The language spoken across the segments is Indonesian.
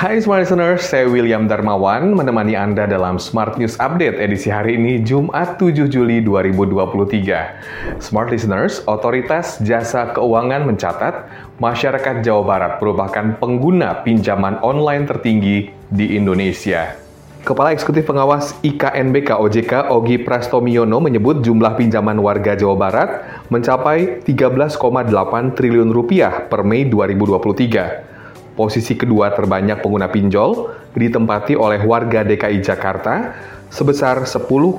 Hai Smart Listeners, saya William Darmawan menemani Anda dalam Smart News Update edisi hari ini Jumat 7 Juli 2023. Smart Listeners, Otoritas Jasa Keuangan mencatat masyarakat Jawa Barat merupakan pengguna pinjaman online tertinggi di Indonesia. Kepala Eksekutif Pengawas IKNBK OJK Ogi Prastomiono menyebut jumlah pinjaman warga Jawa Barat mencapai 13,8 triliun rupiah per Mei 2023. Posisi kedua terbanyak pengguna pinjol ditempati oleh warga DKI Jakarta sebesar 10,5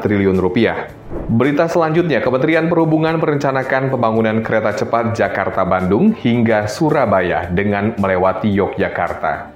triliun rupiah. Berita selanjutnya, Kementerian Perhubungan merencanakan pembangunan kereta cepat Jakarta-Bandung hingga Surabaya dengan melewati Yogyakarta.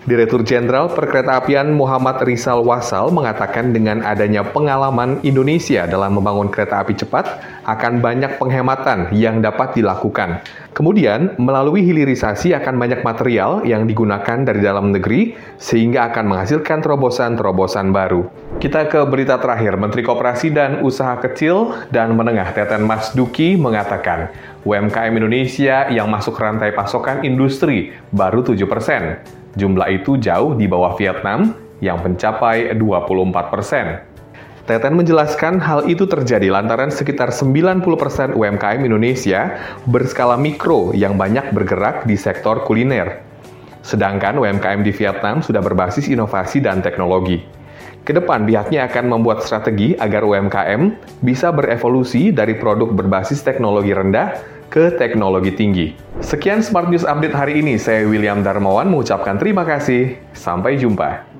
Direktur Jenderal Perkeretaapian Muhammad Rizal Wasal mengatakan dengan adanya pengalaman Indonesia dalam membangun kereta api cepat akan banyak penghematan yang dapat dilakukan. Kemudian, melalui hilirisasi akan banyak material yang digunakan dari dalam negeri sehingga akan menghasilkan terobosan-terobosan baru. Kita ke berita terakhir, Menteri Koperasi dan Usaha Kecil dan Menengah Teten Mas Duki mengatakan UMKM Indonesia yang masuk rantai pasokan industri baru 7 persen. Jumlah itu jauh di bawah Vietnam yang mencapai 24 persen. Teten menjelaskan hal itu terjadi lantaran sekitar 90% UMKM Indonesia berskala mikro yang banyak bergerak di sektor kuliner. Sedangkan UMKM di Vietnam sudah berbasis inovasi dan teknologi. Ke depan pihaknya akan membuat strategi agar UMKM bisa berevolusi dari produk berbasis teknologi rendah ke teknologi tinggi. Sekian Smart News Update hari ini. Saya William Darmawan mengucapkan terima kasih. Sampai jumpa.